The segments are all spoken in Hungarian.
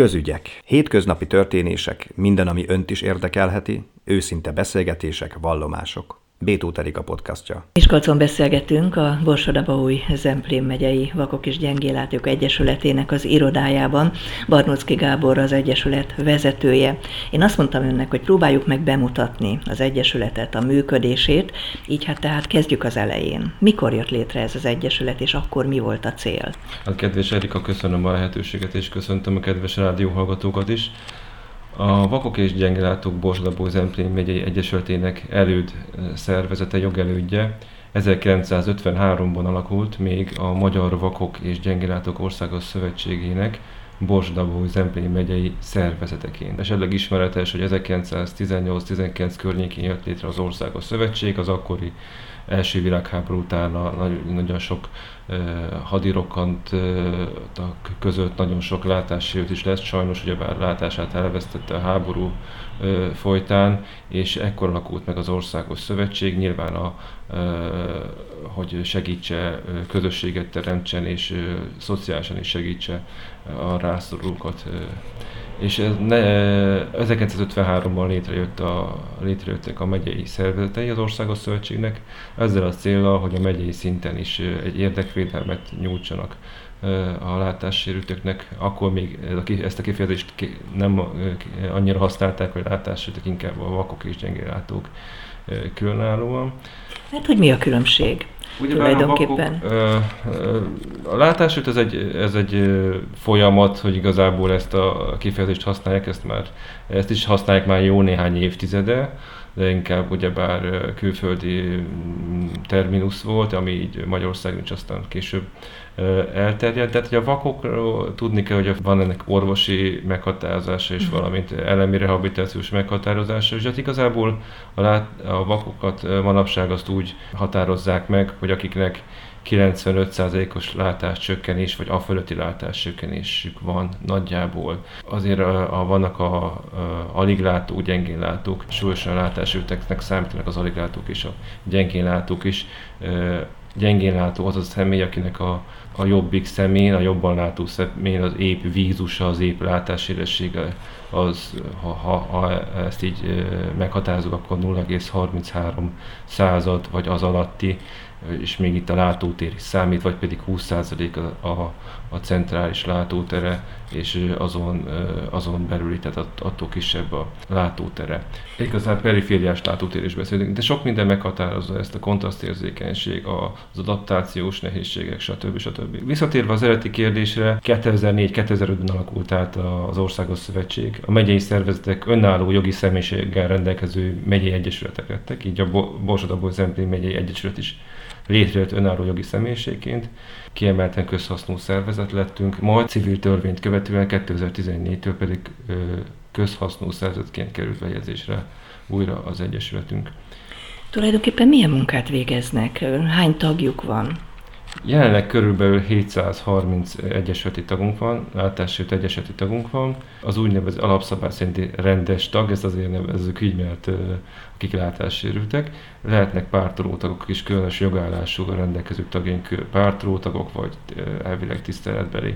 Közügyek. Hétköznapi történések, minden, ami önt is érdekelheti, őszinte beszélgetések, vallomások. Bétó a podcastja. Miskolcon beszélgetünk a Borsodabaúj Zemplén megyei Vakok és Gyengélátók Egyesületének az irodájában. Barnocki Gábor az Egyesület vezetője. Én azt mondtam önnek, hogy próbáljuk meg bemutatni az Egyesületet, a működését, így hát tehát kezdjük az elején. Mikor jött létre ez az Egyesület, és akkor mi volt a cél? Hát kedves Erika, köszönöm a lehetőséget, és köszöntöm a kedves rádióhallgatókat is. A Vakok és Gyengelátók Borsodabó Zemplén megyei egyesületének előd szervezete jogelődje 1953-ban alakult még a Magyar Vakok és Gyengelátók Országos Szövetségének Borsodabó Zemplén megyei szervezeteként. Esetleg ismeretes, hogy 1918-19 környékén jött létre az Országos Szövetség, az akkori első világháború után nagyon sok hadirokant között nagyon sok látássérült is lesz, sajnos ugyebár látását elvesztette a háború folytán, és ekkor alakult meg az Országos Szövetség, nyilván a, hogy segítse, közösséget teremtsen és szociálisan is segítse a rászorulókat és ez ne, 1953-ban létrejött a, létrejöttek a megyei szervezetei az Országos Szövetségnek, ezzel a célral, hogy a megyei szinten is egy érdekvédelmet nyújtsanak a látássérülteknek. Akkor még ezt a kifejezést nem annyira használták, hogy látássérültek, inkább a vakok és gyengélátók különállóan. Hát, hogy mi a különbség? Ugye tulajdonképpen. A, a látásút ez egy, ez egy folyamat, hogy igazából ezt a kifejezést használják, ezt már ezt is használják már jó néhány évtizede, de inkább ugyebár külföldi mm, terminus volt, ami így Magyarországon is aztán később elterjedt. Tehát, hogy a vakokról tudni kell, hogy van ennek orvosi meghatározása és mhm. valamint elemi rehabilitációs meghatározása, és hát igazából a, lát, a vakokat manapság azt úgy határozzák meg, hogy akiknek 95%-os látáscsökkenés, vagy afölötti látáscsökkenésük van nagyjából. Azért a, a, vannak a, a alig látó, gyengén látók, súlyosan látásülteknek számítanak az alig látók és a gyengén látók is. Gyengén látó az a személy, akinek a, a jobbik szemén, a jobban látó szemén az épp vízusa, az épp látásélessége, az, ha, ha, ha ezt így meghatározunk, akkor 0,33 század vagy az alatti és még itt a látótér is számít, vagy pedig 20% a, a, a centrális látótere, és azon, azon belül, tehát attól kisebb a látótere. Igazán perifériás látótér is beszélünk, de sok minden meghatározza ezt a kontrasztérzékenység, az adaptációs nehézségek, stb. stb. Visszatérve az eredeti kérdésre, 2004-2005-ben alakult át az Országos Szövetség. A megyei szervezetek önálló jogi személyiséggel rendelkező megyei egyesületek lettek, így a Borsodabó megyei egyesület is létrejött önálló jogi személyiségként, kiemelten közhasznú szervezet lettünk, majd civil törvényt követően 2014-től pedig közhasznú szervezetként került bejegyzésre újra az Egyesületünk. Tulajdonképpen milyen munkát végeznek? Hány tagjuk van? Jelenleg körülbelül 730 egyesületi tagunk van, látássérült egyesületi tagunk van. Az úgynevezett alapszabály szerinti rendes tag, ezt azért nevezzük így, mert akik látássérültek. Lehetnek pártolótagok is, különös jogállású rendelkező tagjaink pártolótagok, vagy elvileg tiszteletbeli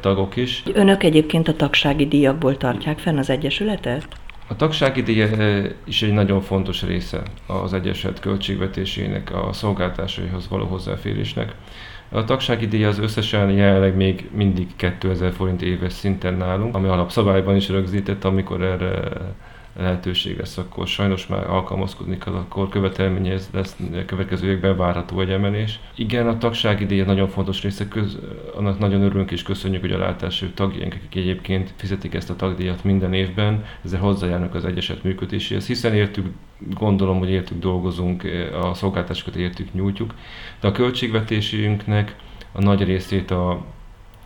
tagok is. Önök egyébként a tagsági díjakból tartják fenn az Egyesületet? A tagsági díj is egy nagyon fontos része az Egyesület költségvetésének, a szolgáltásaihoz való hozzáférésnek. A tagsági díj az összesen jelenleg még mindig 2000 forint éves szinten nálunk, ami alapszabályban is rögzített, amikor erre lehetőség lesz, akkor sajnos már alkalmazkodni kell, akkor követelményez lesz következő években várható egy emelés. Igen, a tagsági díj nagyon fontos része, köz, annak nagyon örülünk és köszönjük, hogy a látású tagjaink, akik egyébként fizetik ezt a tagdíjat minden évben, ezzel hozzájárnak az egyeset működéséhez, hiszen értük, gondolom, hogy értük dolgozunk, a szolgáltatásokat értük, nyújtjuk, de a költségvetésünknek a nagy részét a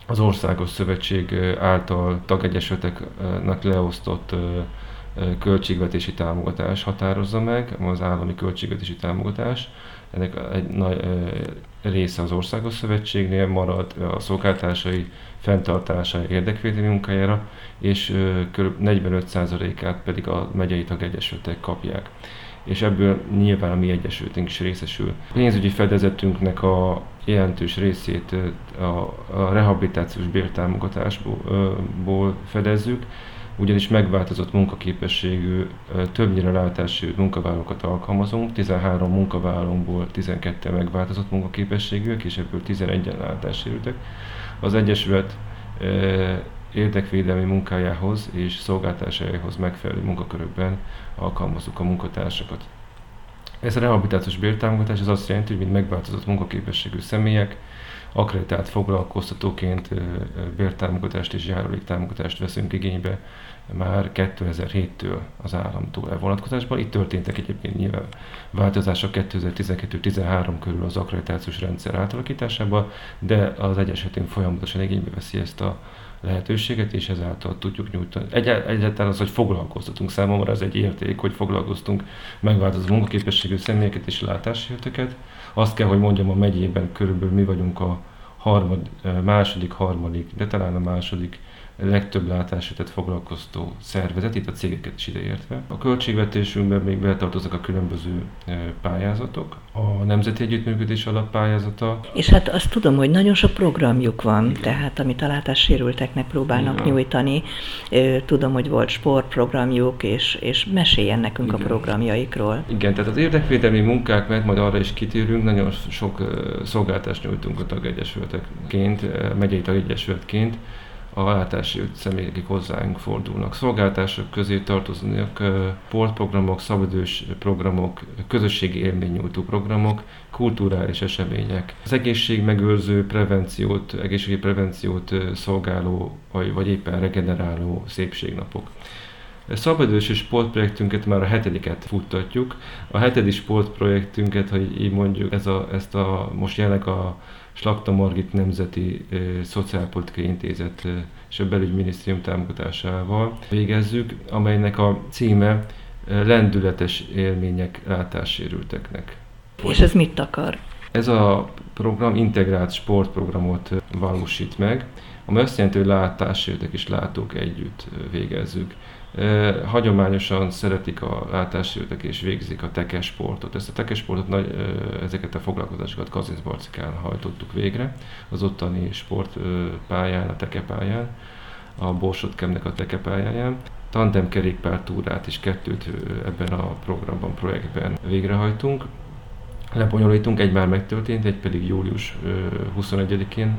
az Országos Szövetség által tagegyesületeknek leosztott költségvetési támogatás határozza meg, az állami költségvetési támogatás. Ennek egy nagy része az Országos Szövetségnél marad a szolgáltásai fenntartása érdekvédelmi munkájára, és kb. 45%-át pedig a megyei tagegyesületek kapják. és ebből nyilván a mi egyesültünk is részesül. A pénzügyi fedezetünknek a jelentős részét a rehabilitációs bértámogatásból fedezzük, ugyanis megváltozott munkaképességű, többnyire látási munkavállalókat alkalmazunk, 13 munkavállalónkból 12 megváltozott munkaképességűek, és ebből 11-en látássérültek. Az Egyesület érdekvédelmi munkájához és szolgáltásaihoz megfelelő munkakörökben alkalmazzuk a munkatársakat. Ez a rehabilitációs bértámogatás az azt jelenti, hogy mint megváltozott munkaképességű személyek, akreditált foglalkoztatóként bértámogatást és járuléktámogatást veszünk igénybe már 2007-től az államtól e vonatkozásban. Itt történtek egyébként nyilván változások 2012-13 körül az akkreditációs rendszer átalakításában, de az Egyesületén folyamatosan igénybe veszi ezt a lehetőséget, és ezáltal tudjuk nyújtani. Egy, egyáltalán az, hogy foglalkoztatunk számomra, ez egy érték, hogy foglalkoztunk megváltozó munkaképességű személyeket és látásérteket. Azt kell, hogy mondjam, a megyében körülbelül mi vagyunk a harmad, második, harmadik, de talán a második legtöbb látásetet foglalkoztó szervezet, itt a cégeket is ideértve. A költségvetésünkben még betartoznak a különböző e, pályázatok, a Nemzeti Együttműködés alappályázata. És hát azt tudom, hogy nagyon sok programjuk van, Igen. tehát amit a látássérülteknek próbálnak Igen. nyújtani. Tudom, hogy volt sportprogramjuk, és, és meséljen nekünk Igen. a programjaikról. Igen, tehát az érdekvédelmi munkák, mert majd arra is kitérünk, nagyon sok szolgáltást nyújtunk a tagegyesületekként, megyei tagegyesületként a látási személyek, akik hozzánk fordulnak. Szolgáltások közé tartoznak portprogramok, szabadős programok, közösségi élménynyújtó programok, kulturális események. Az egészségmegőrző prevenciót, egészségi prevenciót szolgáló, vagy, vagy éppen regeneráló szépségnapok. Szabadős és sportprojektünket már a hetediket futtatjuk. A hetedik sportprojektünket, hogy így mondjuk, ez a, ezt a most jelenleg a Slakta Margit Nemzeti Szociálpolitikai Intézet és a Belügyminisztérium támogatásával végezzük, amelynek a címe Lendületes élmények látássérülteknek. És ez mit akar? Ez a program integrált sportprogramot valósít meg, ami azt jelenti, hogy látássérültek és látók együtt végezzük. Hagyományosan szeretik a látássérültek és végzik a tekesportot. Ezt a tekesportot, nagy, ezeket a foglalkozásokat Kazincbarcikán hajtottuk végre, az ottani sportpályán, a tekepályán, a Borsot Kemnek a tekepályáján. Tandem kerékpár túrát is kettőt ebben a programban, projektben végrehajtunk. Lebonyolítunk, egy már megtörtént, egy pedig július 21-én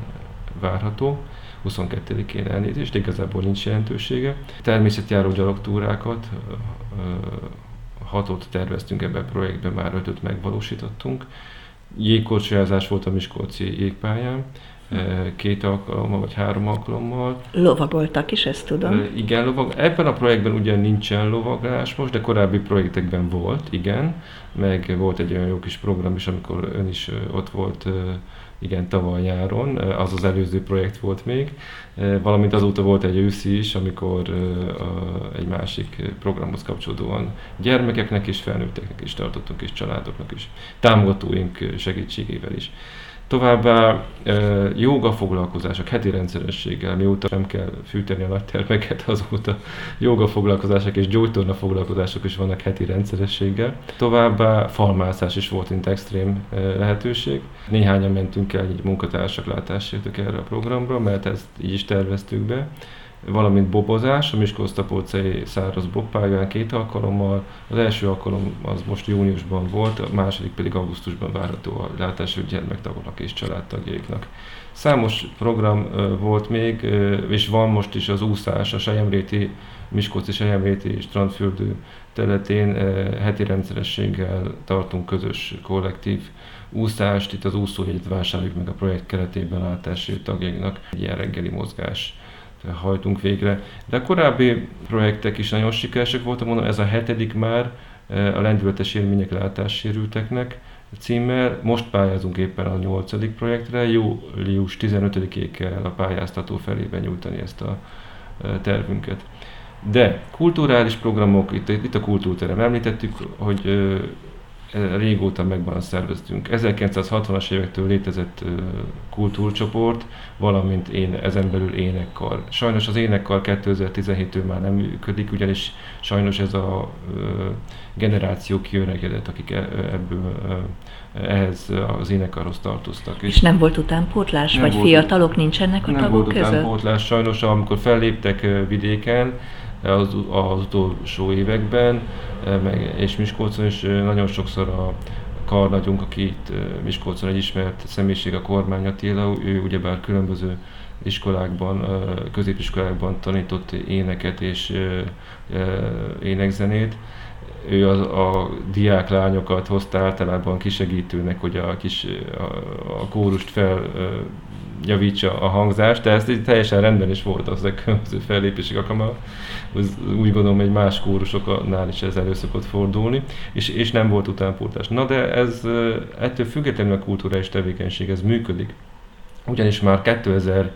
várható. 22-én elnézést, de igazából nincs jelentősége. Természetjáró gyalogtúrákat, hatot terveztünk ebben a projektben, már ötöt megvalósítottunk. Jégkorcsolyázás volt a Miskolci jégpályán, két alkalommal vagy három alkalommal. Lovagoltak is, ezt tudom. Igen, lovag. Ebben a projektben ugyan nincsen lovaglás most, de korábbi projektekben volt, igen. Meg volt egy olyan jó kis program is, amikor ön is ott volt igen, tavaly nyáron, az az előző projekt volt még, valamint azóta volt egy őszi is, amikor egy másik programhoz kapcsolódóan gyermekeknek és felnőtteknek is tartottunk, és családoknak is, támogatóink segítségével is. Továbbá joga foglalkozások heti rendszerességgel, mióta nem kell fűteni a nagy termeket, azóta joga foglalkozások és gyógytorna foglalkozások is vannak heti rendszerességgel. Továbbá falmászás is volt, mint extrém lehetőség. Néhányan mentünk el így munkatársak látásértük erre a programra, mert ezt így is terveztük be valamint bobozás, a Miskolc-Tapolcai száraz bobpályán két alkalommal. Az első alkalom az most júniusban volt, a második pedig augusztusban várható a látású gyermektagoknak és családtagjaiknak. Számos program volt még, és van most is az úszás, a Sejemréti, Miskolci Sejemréti strandfürdő területén heti rendszerességgel tartunk közös kollektív úszást, itt az úszójegyet vásároljuk meg a projekt keretében látású tagjainknak, egy ilyen reggeli mozgás hajtunk végre. De a korábbi projektek is nagyon sikeresek voltak, mondom, ez a hetedik már e, a lendületes élmények látássérülteknek címmel. Most pályázunk éppen a nyolcadik projektre, július 15-ig kell a pályáztató felében nyújtani ezt a e, tervünket. De kulturális programok, itt, itt a kultúrterem, említettük, hogy régóta megvan szerveztünk. 1960-as évektől létezett kultúrcsoport, valamint én, ezen belül énekkar. Sajnos az énekkar 2017-től már nem működik, ugyanis sajnos ez a generáció kiöregedett, akik e, ebből ehhez az énekarhoz tartoztak. És, és nem volt utánpótlás, nem vagy volt, fiatalok nincsenek a nem tagok között? Nem volt utánpótlás, sajnos amikor felléptek vidéken, az, az utolsó években, meg, és Miskolcon is nagyon sokszor a karnagyunk, aki itt Miskolcon egy ismert személyiség, a Kormány Attila, ő ugyebár különböző iskolákban, középiskolákban tanított éneket és énekzenét, ő a, a diák lányokat hozta általában kisegítőnek, hogy a kis a, a kórust fel javítsa a hangzást, de ez teljesen rendben is volt az a különböző fellépések alkalmával. Úgy gondolom, hogy más kórusoknál is ez elő szokott fordulni, és, és nem volt utánpótlás. Na de ez ettől függetlenül a kulturális tevékenység, ez működik. Ugyanis már 2000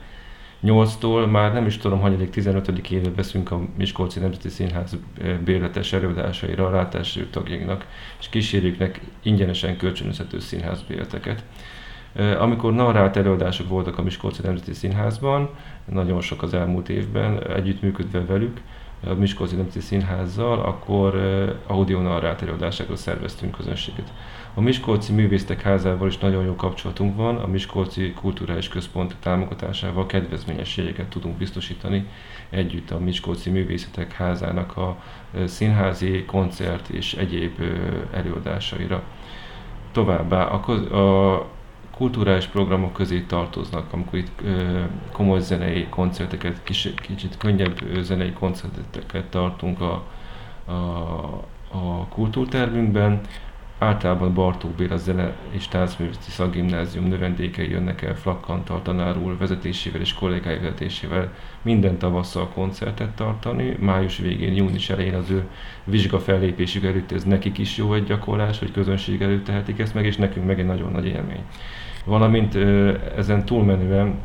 8-tól már nem is tudom, hanyadik 15. éve veszünk a Miskolci Nemzeti Színház bérletes előadásaira a látási tagjainknak, és kísérjüknek ingyenesen kölcsönözhető színházbérleteket. Amikor narrált előadások voltak a Miskolci Nemzeti Színházban, nagyon sok az elmúlt évben, együttműködve velük, a Miskolci Nemzeti Színházzal, akkor audio narrált előadásákra szerveztünk közönséget. A Miskolci Művésztek Házával is nagyon jó kapcsolatunk van, a Miskolci Kulturális Központ támogatásával kedvezményességeket tudunk biztosítani együtt a Miskolci Művészetek Házának a színházi, koncert és egyéb előadásaira. Továbbá a, a kulturális programok közé tartoznak, amikor itt ö, komoly zenei koncerteket, kis, kicsit könnyebb zenei koncerteket tartunk a, a, a kultúrtermünkben, Általában Bartók Béla Zene és Táncművészeti Szakgimnázium növendékei jönnek el Flakkantal tanár úr vezetésével és kollégái vezetésével minden tavasszal koncertet tartani. Május végén, június elején az ő vizsga fellépésük előtt ez nekik is jó egy gyakorlás, hogy közönség előtt tehetik ezt meg, és nekünk meg egy nagyon nagy élmény. Valamint ezen túlmenően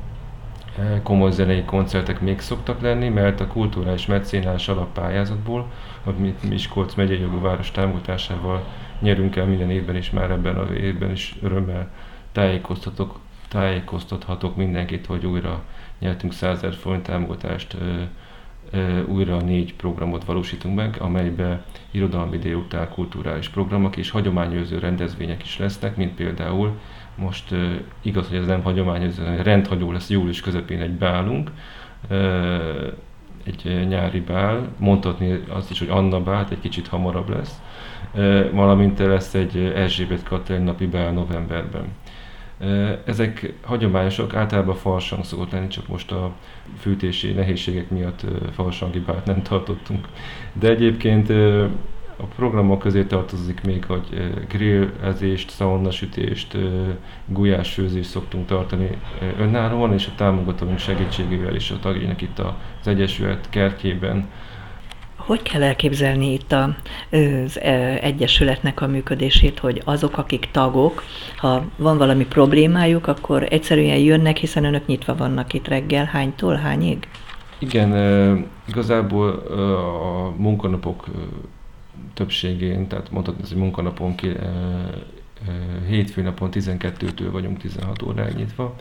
komoly zenei koncertek még szoktak lenni, mert a kulturális mecénás alappályázatból, amit Miskolc megyei jogú város támogatásával nyerünk el minden évben is, már ebben az évben is örömmel tájékoztatok, tájékoztathatok mindenkit, hogy újra nyertünk 100 000 forint támogatást, újra négy programot valósítunk meg, amelybe irodalmi délután kulturális programok és hagyományőrző rendezvények is lesznek, mint például most igaz, hogy ez nem hagyományőrző, rendhagyó lesz július közepén egy bálunk, egy nyári bál, mondhatni azt is, hogy Anna bál, egy kicsit hamarabb lesz, valamint lesz egy Erzsébet Katalin napi bál novemberben. Ezek hagyományosak, általában farsang szokott lenni, csak most a fűtési nehézségek miatt farsangi bált nem tartottunk. De egyébként a programok közé tartozik még, hogy grillezést, szaunasütést, gulyásfőzést szoktunk tartani önállóan, és a támogatóink segítségével is a tagjainak itt az Egyesület kertjében hogy kell elképzelni itt az Egyesületnek a működését, hogy azok, akik tagok, ha van valami problémájuk, akkor egyszerűen jönnek, hiszen önök nyitva vannak itt reggel, hánytól, hányig? Igen, igazából a munkanapok többségén, tehát mondhatni, hogy munkanapon hétfőn napon 12-től vagyunk 16 óráig nyitva,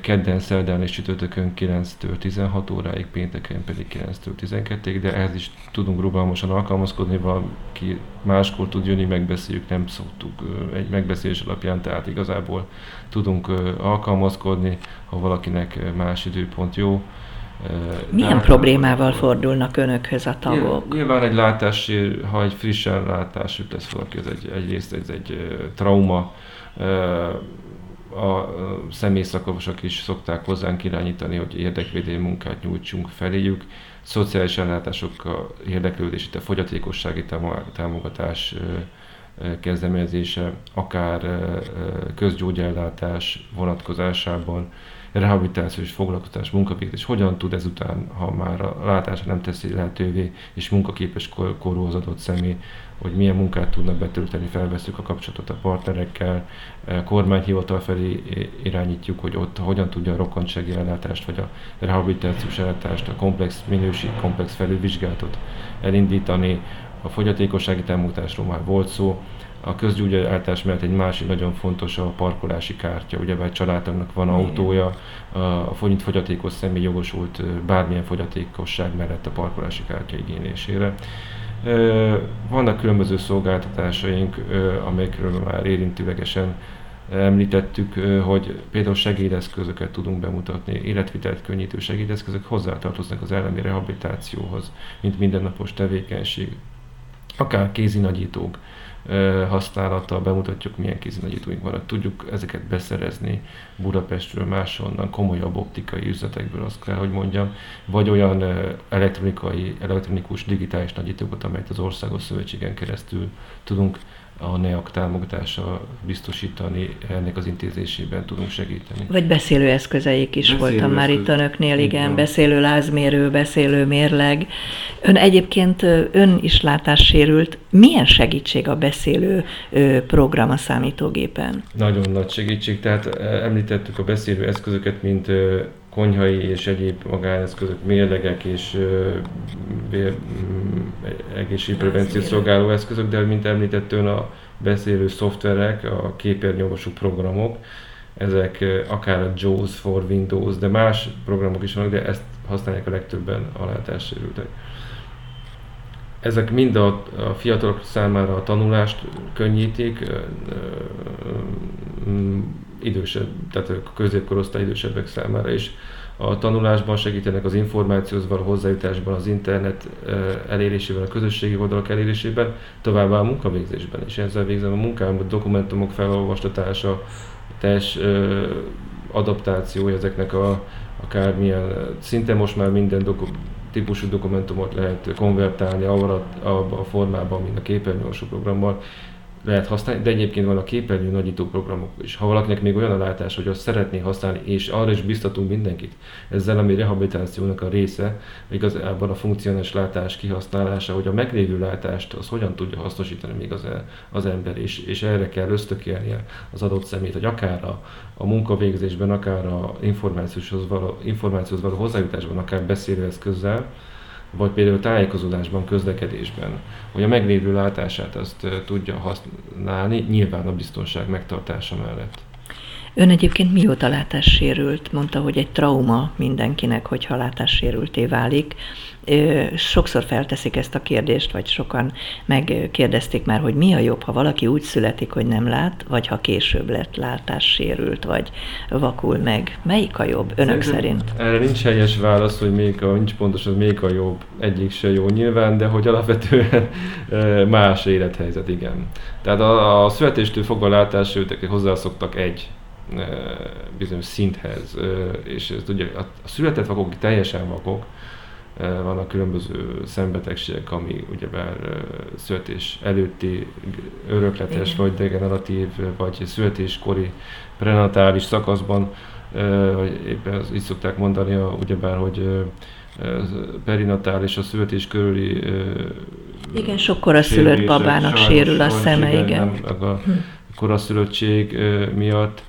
kedden, szerdán és csütörtökön 9-től 16 óráig, pénteken pedig 9-től 12-ig, de ehhez is tudunk rugalmasan alkalmazkodni, valaki máskor tud jönni, megbeszéljük, nem szoktuk egy megbeszélés alapján, tehát igazából tudunk alkalmazkodni, ha valakinek más időpont jó. Milyen de, problémával fordulnak önökhöz a tagok? Nyilván egy látási, ha egy frissen látásuk lesz valaki, ez egy, egyrészt ez egy trauma, a személyszakosok is szokták hozzánk irányítani, hogy érdekvédelmi munkát nyújtsunk feléjük. Szociális ellátások érdeklődés, itt a fogyatékossági támogatás kezdeményezése, akár közgyógyellátás vonatkozásában, rehabilitációs foglalkozás, munkavégzés, hogyan tud ezután, ha már a látása nem teszi lehetővé, és munkaképes korú az adott személy, hogy milyen munkát tudnak betölteni, felveszünk a kapcsolatot a partnerekkel, eh, kormányhivatal felé irányítjuk, hogy ott hogyan tudja a rokkantsági ellátást, vagy a rehabilitációs ellátást, a komplex minőség, komplex felülvizsgálatot elindítani. A fogyatékossági támogatásról már volt szó, A közgyógyállítás mellett egy másik nagyon fontos a parkolási kártya. Ugye egy családnak van autója, a fogyatékos személy jogosult bármilyen fogyatékosság mellett a parkolási kártya igénylésére. Vannak különböző szolgáltatásaink, amelyekről már érintőlegesen említettük, hogy például segédeszközöket tudunk bemutatni, életvitelt könnyítő segédeszközök hozzátartoznak az elemi rehabilitációhoz, mint mindennapos tevékenység. Akár kézinagyítók használata, bemutatjuk milyen kézinagyítóink vannak, tudjuk ezeket beszerezni Budapestről, máshonnan, komolyabb optikai üzletekből, azt kell, hogy mondjam, vagy olyan elektronikai, elektronikus digitális nagyítókat, amelyet az Országos Szövetségen keresztül tudunk a NEAK támogatása biztosítani, ennek az intézésében tudunk segíteni. Vagy beszélőeszközeik is beszélő voltam eszköz... már itt önöknél, igen, igen, beszélő lázmérő, beszélő mérleg. Ön egyébként ön is látássérült. Milyen segítség a beszélő program a számítógépen? Nagyon nagy segítség, tehát említettük a beszélő eszközöket, mint konyhai és egyéb magáneszközök, mérlegek és egészségprevenciót szolgáló eszközök, de mint említettön a beszélő szoftverek, a képernyőolvasó programok, ezek akár a JAWS for Windows, de más programok is vannak, de ezt használják a legtöbben a látássérültek. Ezek mind a, a fiatalok számára a tanulást könnyítik, idősebb, tehát a középkorosztály idősebbek számára is a tanulásban segítenek az információhoz való hozzájutásban, az internet elérésében, a közösségi oldalak elérésében, továbbá a munkavégzésben is. Ezzel végzem a munkám, a dokumentumok felolvastatása, teljes adaptációja ezeknek a akármilyen, szinte most már minden doku, típusú dokumentumot lehet konvertálni abba a formában, mint a képernyősú programmal, lehet használni, de egyébként van a képernyő nagyító programok is. Ha valakinek még olyan a látás, hogy azt szeretné használni, és arra is biztatunk mindenkit, ezzel ami rehabilitációnak a része, igazából a funkcionális látás kihasználása, hogy a meglévő látást az hogyan tudja hasznosítani még az, az ember, és, és erre kell ösztökélnie az adott szemét, hogy akár a, a munkavégzésben, akár a információhoz való, információhoz való hozzájutásban, akár beszélőeszközzel, vagy például tájékozódásban, közlekedésben, hogy a meglévő látását azt tudja használni, nyilván a biztonság megtartása mellett. Ön egyébként mióta látássérült? Mondta, hogy egy trauma mindenkinek, hogyha látássérülté válik. Sokszor felteszik ezt a kérdést, vagy sokan megkérdezték már, hogy mi a jobb, ha valaki úgy születik, hogy nem lát, vagy ha később lett látássérült, vagy vakul meg. Melyik a jobb önök Szerintem szerint? Erre nincs helyes válasz, hogy még a, nincs pontos, hogy még a jobb. Egyik se jó nyilván, de hogy alapvetően más élethelyzet, igen. Tehát a, a születéstől fogva látássérültek hozzászoktak egy bizonyos szinthez, és ez ugye a született vakok teljesen vakok, vannak különböző szembetegségek, ami ugyebár születés előtti örökletes, Igen. vagy degeneratív, vagy születéskori prenatális szakaszban, vagy éppen így szokták mondani, ugyebár, hogy perinatális és a születés körüli igen, sokkor a szülött babának sérül a szeme, igen. Nem, a hm. koraszülöttség miatt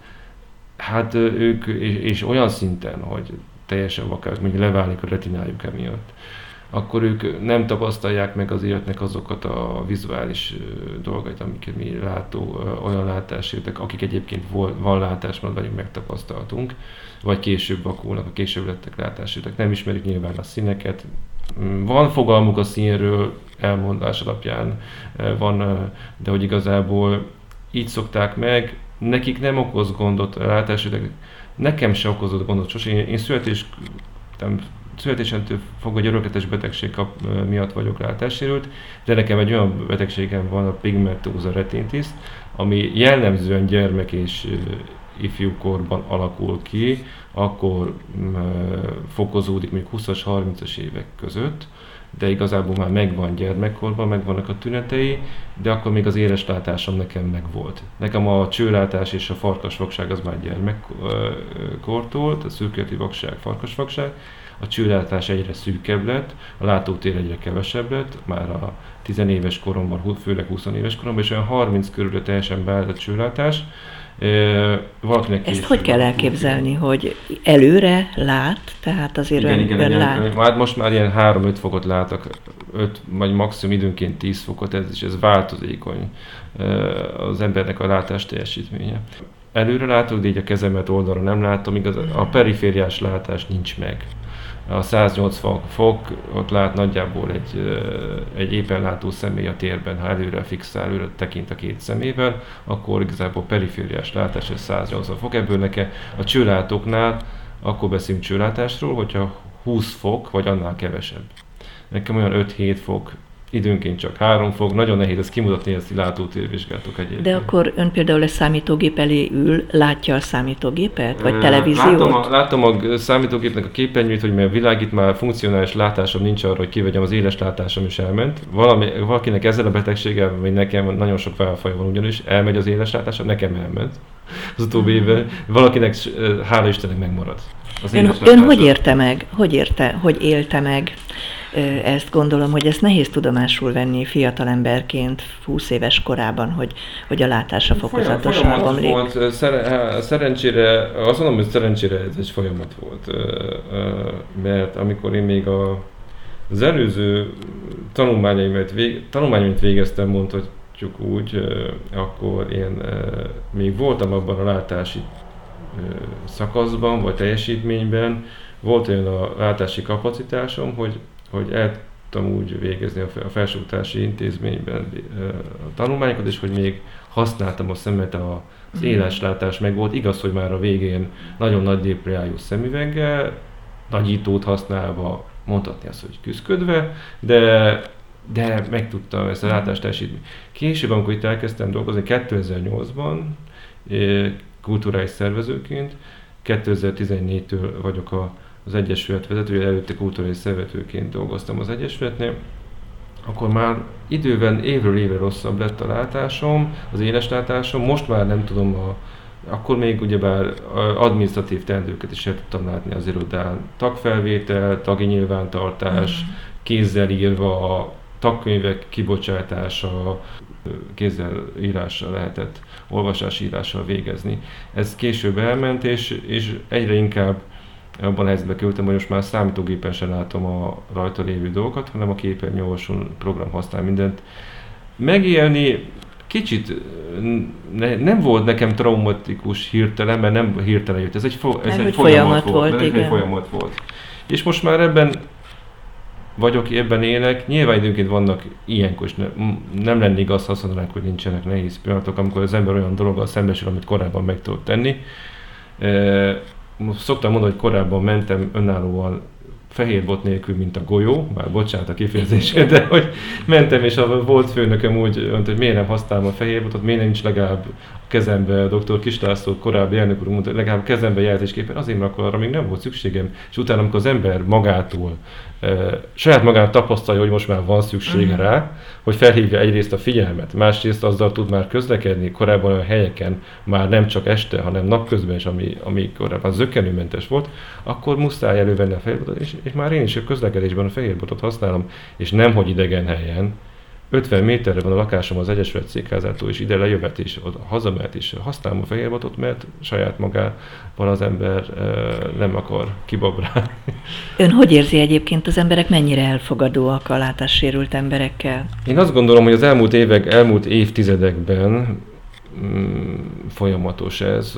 hát ők, és, és olyan szinten, hogy teljesen vakák, még leválik a retinájuk emiatt, akkor ők nem tapasztalják meg az életnek azokat a vizuális dolgait, amiket mi látó, olyan látásértek, akik egyébként van látásmód, vagy megtapasztaltunk, vagy később vakulnak, a később lettek látásértek, nem ismerik nyilván a színeket, mm, van fogalmuk a színről, elmondás alapján van, de hogy igazából így szokták meg, nekik nem okoz gondot de nekem se okozott gondot sose. Én, én születés, nem, születésentől fogva egy örökletes betegség kap, miatt vagyok látássérült, de nekem egy olyan betegségem van, a pigmentóza retinitis, ami jellemzően gyermek és ifjúkorban alakul ki, akkor fokozódik még 20-as, 30-as évek között, de igazából már megvan gyermekkorban, megvannak a tünetei, de akkor még az éles látásom nekem megvolt. Nekem a csőlátás és a farkasvakság az már gyermekkortól, a szürkéleti vakság, farkasvakság, a csőlátás egyre szűkebb lett, a látótér egyre kevesebb lett, már a tizenéves koromban, főleg 20 éves koromban, és olyan 30 körül teljesen beállt a csőlátás, Valakinek Ezt hogy kell elképzelni, hogy előre lát, tehát azért igen, ön, igen, ön igen, lát? Hát most már ilyen 3-5 fokot látok, 5 vagy maximum időnként 10 fokot, ez, és ez változékony az embernek a látás teljesítménye. Előre látok, de így a kezemet oldalra nem látom, igaz, a perifériás látás nincs meg a 180 fok, ott lát nagyjából egy, egy éppen látó személy a térben, ha előre fixál, előre tekint a két szemével, akkor igazából perifériás látás, ez 180 fok. Ebből nekem a csőlátóknál akkor beszélünk csőlátásról, hogyha 20 fok, vagy annál kevesebb. Nekem olyan 5-7 fok időnként csak három fog, nagyon nehéz ezt kimutatni, ezt látótérvizsgálatok egyébként. De akkor ön például egy számítógép elé ül, látja a számítógépet, vagy televíziót? Látom a, látom a számítógépnek a képernyőt, hogy mert világít már funkcionális látásom nincs arra, hogy kivegyem az éles látásom is elment. Valami, valakinek ezzel a betegséggel, vagy nekem nagyon sok válfaja van ugyanis, elmegy az éles látásom, nekem elment az utóbbi hmm. évben. Valakinek, hála Istennek megmarad. Az ön, ön hogy érte meg? Hogy érte, hogy élte meg ezt gondolom, hogy ezt nehéz tudomásul venni fiatalemberként 20 éves korában, hogy, hogy a látása fokozatosan romlik. Volt, szer- szerencsére, azt mondom, hogy szerencsére ez egy folyamat volt, mert amikor én még a, az előző tanulmányaimat, vég, tanulmányaimat végeztem, mondhatjuk úgy, akkor én még voltam abban a látási szakaszban, vagy teljesítményben, volt olyan a látási kapacitásom, hogy hogy el tudtam úgy végezni a felsőoktatási intézményben a tanulmányokat, és hogy még használtam a szemet, a, az mhm. éleslátás meg volt. Igaz, hogy már a végén nagyon nagy dioptriájú szemüveggel, nagyítót használva, mondhatni azt, hogy küzdködve, de de meg tudtam ezt a mhm. látást teljesíteni. Később, amikor itt elkezdtem dolgozni, 2008-ban kulturális szervezőként, 2014-től vagyok a az Egyesület vezetője, előtte kulturális szervetőként dolgoztam az Egyesületnél, akkor már időben évről évre rosszabb lett a látásom, az éles látásom, most már nem tudom a akkor még ugyebár administratív teendőket is el tudtam látni az irodán. Tagfelvétel, tagi nyilvántartás, mm. kézzel írva, a tagkönyvek kibocsátása, kézzel írással lehetett olvasási írással végezni. Ez később elment, és, és egyre inkább abban a helyzetbe kerültem, hogy most már számítógépen sem látom a rajta lévő dolgokat, hanem a képernyőolvasó program használ mindent. Megélni kicsit ne, nem volt nekem traumatikus hirtelen, mert nem hirtelen jött. Ez egy, fo- ez egy folyamat, folyamat volt. volt igen. Egy folyamat volt. És most már ebben vagyok, ebben élek. Nyilván időnként vannak ilyenkor, és ne, nem lenni igaz, azt mondanánk, hogy nincsenek nehéz pillanatok, amikor az ember olyan dologgal szembesül, amit korábban meg tudott tenni szoktam mondani, hogy korábban mentem önállóan fehér bot nélkül, mint a golyó, már bocsánat a kifejezését, de hogy mentem, és a volt főnököm úgy hogy miért nem használom a fehér botot, miért nincs legalább kezembe, doktor Kislászló korábbi elnök úr mondta, legalább kezembe jelzésképpen, azért, mert akkor arra még nem volt szükségem, és utána, amikor az ember magától saját magát tapasztalja, hogy most már van szüksége uh-huh. rá, hogy felhívja egyrészt a figyelmet, másrészt azzal tud már közlekedni, korábban olyan helyeken, már nem csak este, hanem napközben is, ami, ami korábban zökkenőmentes volt, akkor muszáj elővenni a fehérbotot, és, és már én is a közlekedésben a fehérbotot használom, és nem hogy idegen helyen, 50 méterre van a lakásom az Egyesület székházától, és ide lejövet is, oda hazamehet is. Használom a fehérbotot, mert saját magában az ember e, nem akar kibabrálni. Ön hogy érzi egyébként az emberek mennyire elfogadóak a látássérült emberekkel? Én azt gondolom, hogy az elmúlt évek, elmúlt évtizedekben mm, folyamatos ez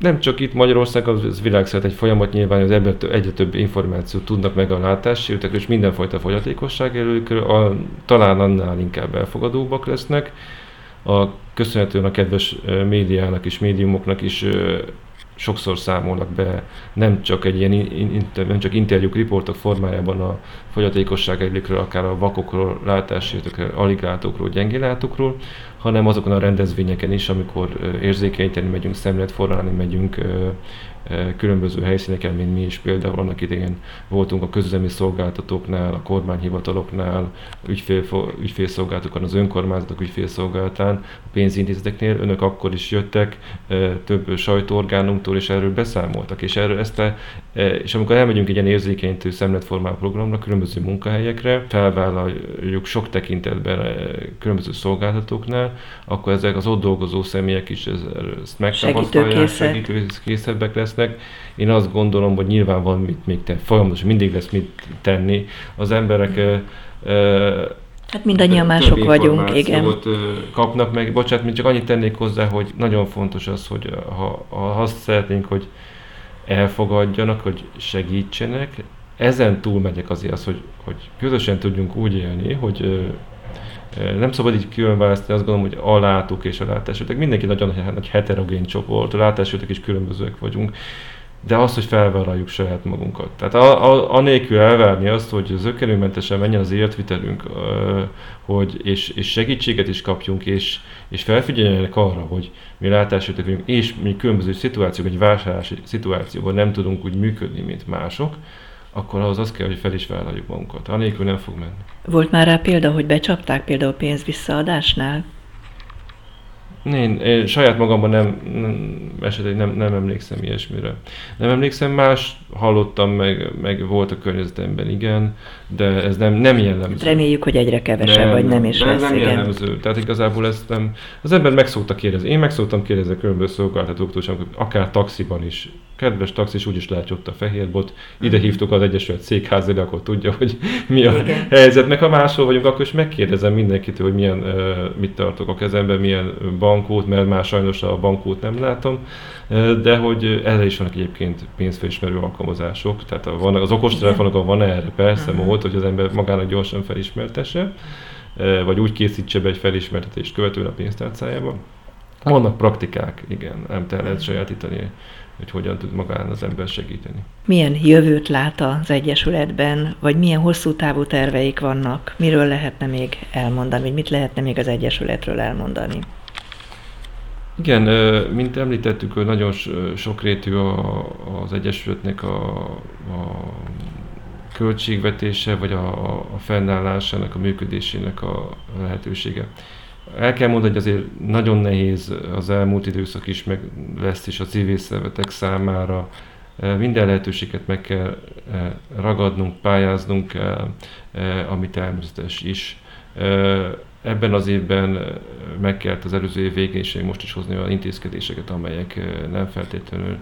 nem csak itt Magyarországon, az világszerte egy folyamat nyilván, az ebből egyre több információt tudnak meg a látássérültek, és mindenfajta fogyatékosság előkről, a, talán annál inkább elfogadóbbak lesznek. A, köszönhetően a kedves médiának és médiumoknak is sokszor számolnak be nem csak egy ilyen inter, nem csak interjúk, riportok formájában a fogyatékosság egyikről, akár a vakokról, látássérültekről, aliglátókról, gyengélátókról, hanem azokon a rendezvényeken is, amikor érzékenyíteni megyünk, szemléletforralni megyünk, különböző helyszíneken, mint mi is például annak idején voltunk a közüzemi szolgáltatóknál, a kormányhivataloknál, ügyfél, ügyfélszolgálatokon, az önkormányzatok ügyfélszolgálatán, a pénzintézeteknél. Önök akkor is jöttek több sajtóorgánumtól, és erről beszámoltak. És, erről ezt a, és amikor elmegyünk egy ilyen érzékenyítő szemletformál programra, különböző munkahelyekre, felvállaljuk sok tekintetben különböző szolgáltatóknál, akkor ezek az ott dolgozó személyek is ezt megtapasztalják, segítőkészebbek lesznek. Én azt gondolom, hogy nyilván van mit még tenni, folyamatosan mindig lesz mit tenni. Az emberek Hát mindannyian mások vagyunk, igen. kapnak meg. Bocsánat, mint csak annyit tennék hozzá, hogy nagyon fontos az, hogy ha, ha azt szeretnénk, hogy elfogadjanak, hogy segítsenek, ezen túl megyek azért az, hogy, hogy közösen tudjunk úgy élni, hogy nem szabad így külön választani, azt gondolom, hogy a látók és a látásőtek. Mindenki nagyon nagy heterogén csoport, a látásőtek is különbözőek vagyunk. De az, hogy felvállaljuk saját magunkat. Tehát a, a, anélkül elvárni azt, hogy zökkenőmentesen menjen az életvitelünk, hogy, és, és segítséget is kapjunk, és, és felfigyeljenek arra, hogy mi látásőtek vagyunk, és mi különböző szituációk, egy vásárlási szituációban nem tudunk úgy működni, mint mások, akkor ahhoz az kell, hogy fel is vállaljuk magunkat. Anélkül nem fog menni. Volt már rá példa, hogy becsapták például pénz visszaadásnál? Én, én saját magamban nem, nem esetleg nem, nem emlékszem ilyesmire. Nem emlékszem, más hallottam, meg, meg volt a környezetemben, igen, de ez nem, nem jellemző. Reméljük, hogy egyre kevesebb, nem, vagy nem is nem, lesz, nem igen. jellemző. Tehát igazából ezt nem, az ember meg szokta kérdezni. Én meg szoktam kérdezni a különböző szolgáltatóktól, akár taxiban is. Kedves taxis, úgyis látja ott a fehér bot. Ide mm. hívtuk az Egyesület székházére, akkor tudja, hogy mi a igen. helyzet. Meg ha máshol vagyunk, akkor is megkérdezem mindenkitől, hogy milyen, mit tartok a kezemben, milyen bankót, mert már sajnos a bankót nem látom, de hogy erre is vannak egyébként pénzfelismerő alkalmazások, tehát az okostelefonokon van erre persze uh-huh. mód, hogy az ember magának gyorsan felismertesse, vagy úgy készítse be egy felismertetést követően a pénztárcájába. Vannak praktikák, igen, nem te lehet sajátítani, hogy hogyan tud magán az ember segíteni. Milyen jövőt lát az Egyesületben, vagy milyen hosszú távú terveik vannak? Miről lehetne még elmondani, vagy mit lehetne még az Egyesületről elmondani? Igen, mint említettük, nagyon sokrétű az Egyesületnek a, a költségvetése, vagy a, a fennállásának, a működésének a lehetősége. El kell mondani, hogy azért nagyon nehéz az elmúlt időszak is, meg lesz is a civil szervezetek számára. Minden lehetőséget meg kell ragadnunk, pályáznunk kell, ami természetes is Ebben az évben meg kellett az előző év végén és most is hozni olyan intézkedéseket, amelyek nem feltétlenül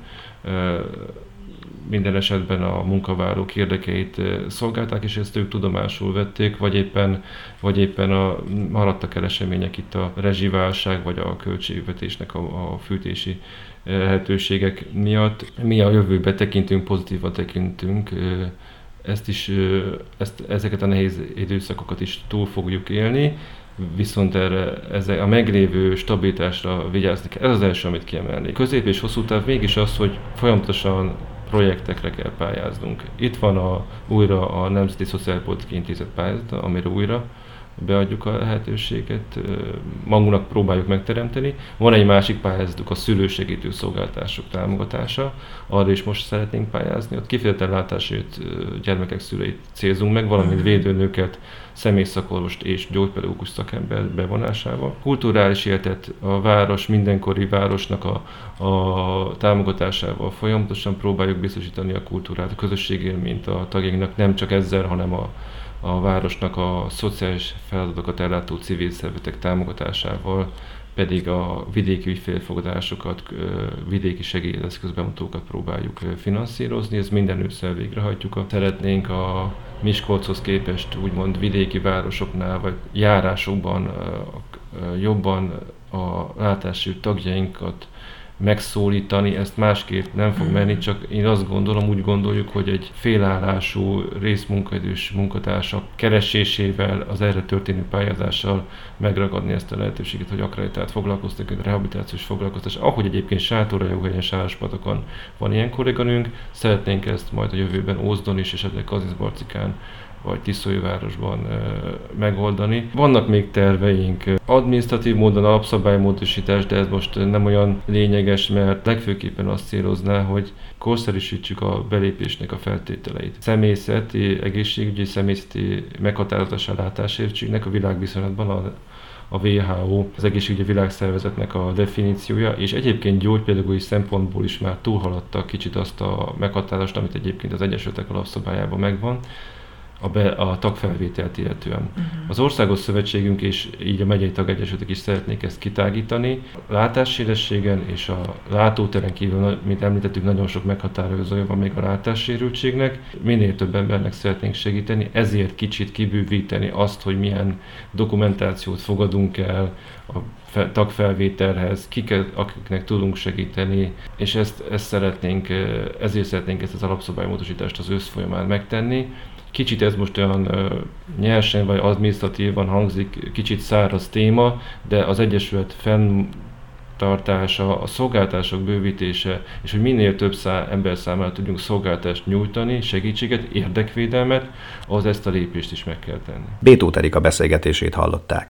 minden esetben a munkavállalók érdekeit szolgálták, és ezt ők tudomásul vették, vagy éppen, vagy éppen a, maradtak el események itt a rezsiválság, vagy a költségvetésnek a, a fűtési lehetőségek miatt. Mi a jövőbe tekintünk, pozitívan tekintünk, ezt is, ezt, ezeket a nehéz időszakokat is túl fogjuk élni, viszont erre ezek a meglévő stabilitásra vigyázni kell. Ez az első, amit kiemelni. Közép és hosszú táv mégis az, hogy folyamatosan projektekre kell pályáznunk. Itt van a, újra a Nemzeti Szociálpolitikai Intézet pályázata, amire újra beadjuk a lehetőséget, magunknak próbáljuk megteremteni. Van egy másik pályázatuk, a szülősegítő szolgáltások támogatása, arra is most szeretnénk pályázni. Ott kifejezetten látásért gyermekek szüleit célzunk meg, valamint mhm. védőnőket, személyszakorvost és gyógypedagógus szakember bevonásával. Kulturális életet a város, mindenkori városnak a, a támogatásával folyamatosan próbáljuk biztosítani a kultúrát, a közösségélményt a tagjainknak, nem csak ezzel, hanem a a városnak a szociális feladatokat ellátó civil szervezetek támogatásával pedig a vidéki ügyfélfogadásokat, vidéki segélyeszközbemutatókat próbáljuk finanszírozni. Ez minden ősszel végrehajtjuk. Szeretnénk a Miskolchoz képest úgymond vidéki városoknál vagy járásokban jobban a látási tagjainkat megszólítani, ezt másképp nem fog menni, csak én azt gondolom, úgy gondoljuk, hogy egy félállású részmunkaidős munkatársak keresésével, az erre történő pályázással megragadni ezt a lehetőséget, hogy akreditált foglalkoztatók, rehabilitációs foglalkoztatás, ahogy egyébként Sátorra Jóhelyen Sárospatokon van ilyen kolléganünk, szeretnénk ezt majd a jövőben Ózdon is, esetleg Kazinszbarcikán vagy Tiszólyvárosban megoldani. Vannak még terveink, administratív módon alapszabálymódosítás, de ez most nem olyan lényeges, mert legfőképpen azt célozná, hogy korszerűsítsük a belépésnek a feltételeit. Személyzeti, egészségügyi személyzeti meghatározás látásértségnek a világviszonylatban a a WHO, az egészségügyi világszervezetnek a definíciója, és egyébként gyógypedagógiai szempontból is már túlhaladta kicsit azt a meghatározást, amit egyébként az Egyesületek alapszabályában megvan a, be, a tagfelvételt illetően. Uh-huh. Az Országos Szövetségünk és így a megyei tagegyesületek is szeretnék ezt kitágítani. A látássérességen és a látóteren kívül, mint említettük, nagyon sok meghatározója van még a látássérültségnek. Minél több embernek szeretnénk segíteni, ezért kicsit kibővíteni azt, hogy milyen dokumentációt fogadunk el a tagfelvételhez, kiket, akiknek tudunk segíteni, és ezt, ezt szeretnénk, ezért szeretnénk ezt az alapszabálymódosítást az ősz folyamán megtenni. Kicsit ez most olyan nyersen vagy administratívan hangzik, kicsit száraz téma, de az Egyesület fenn tartása, a szolgáltások bővítése, és hogy minél több szá- ember számára tudjunk szolgáltást nyújtani, segítséget, érdekvédelmet, az ezt a lépést is meg kell tenni. Bétó Erika beszélgetését hallották.